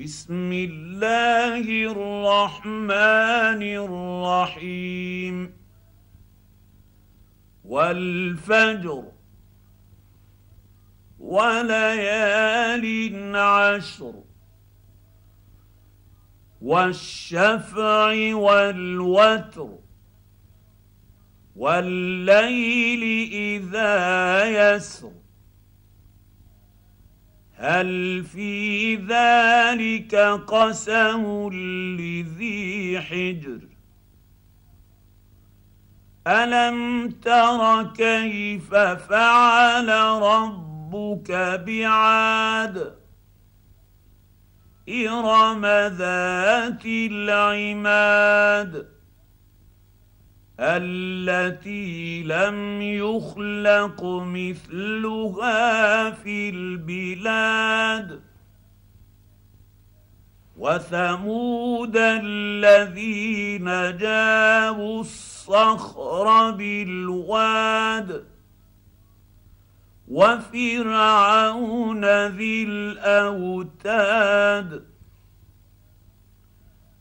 بسم الله الرحمن الرحيم. والفجر وليال عشر والشفع والوتر والليل إذا يسر. هل في ذلك قسم لذي حجر؟ ألم تر كيف فعل ربك بعاد؟ إرم ذات العماد. التي لم يخلق مثلها في البلاد. وثمود الذين جابوا الصخر بالواد. وفرعون ذي الأوتاد.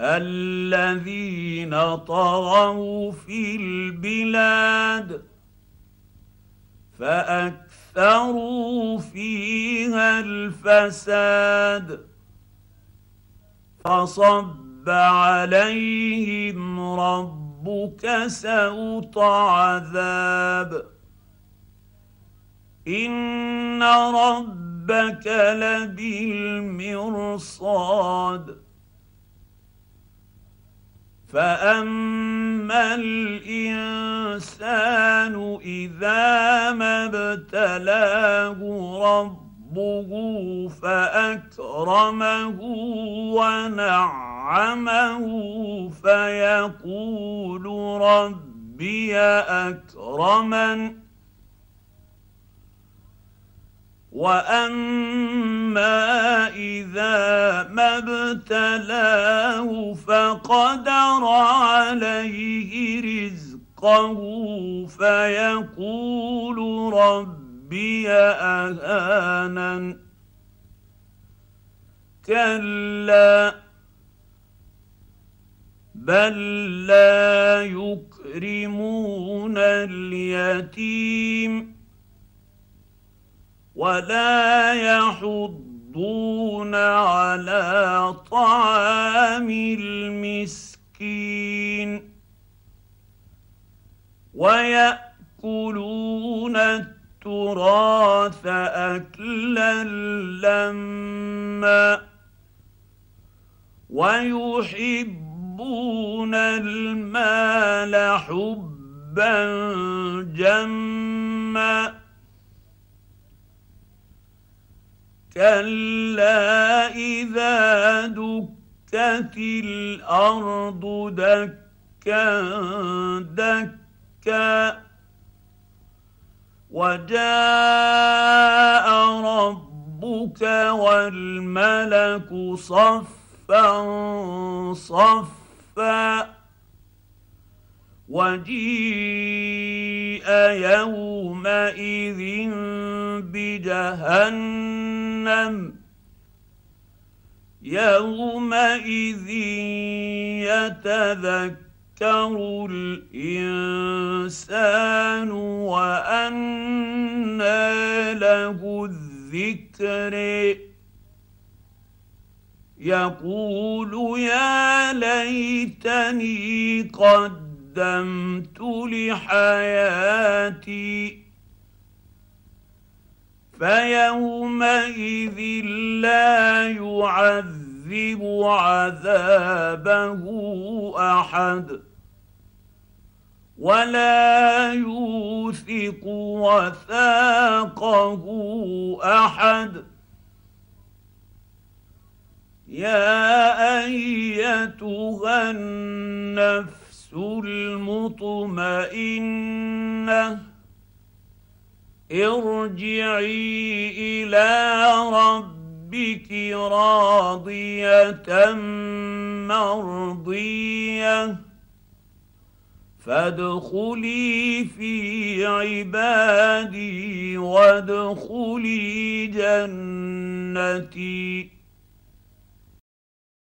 الذين طغوا في البلاد فأكثروا فيها الفساد فصب عليهم ربك سوط عذاب إن ربك لبالمرصاد فاما الانسان اذا ما ابتلاه ربه فاكرمه ونعمه فيقول ربي اكرمن واما اذا ما ابتلاه فقدر عليه رزقه فيقول ربي اهانن كلا بل لا يكرمون اليتيم ولا يحضون على طعام المسكين ويأكلون التراث أكلا لما ويحبون المال حبا جما كلا اذا دكت الأرض دكا دكا وجاء ربك والملك صفا صفا وجيء يومئذ بجهنم يومئذ يتذكر الإنسان وأنى له الذكر. يقول يا ليتني قد قدمت لحياتي فيومئذ لا يعذب عذابه أحد ولا يوثق وثاقه أحد. يا أيتها النفس المطمئنة ارجعي إلى ربك راضية مرضية. فادخلي في عبادي وادخلي جنتي.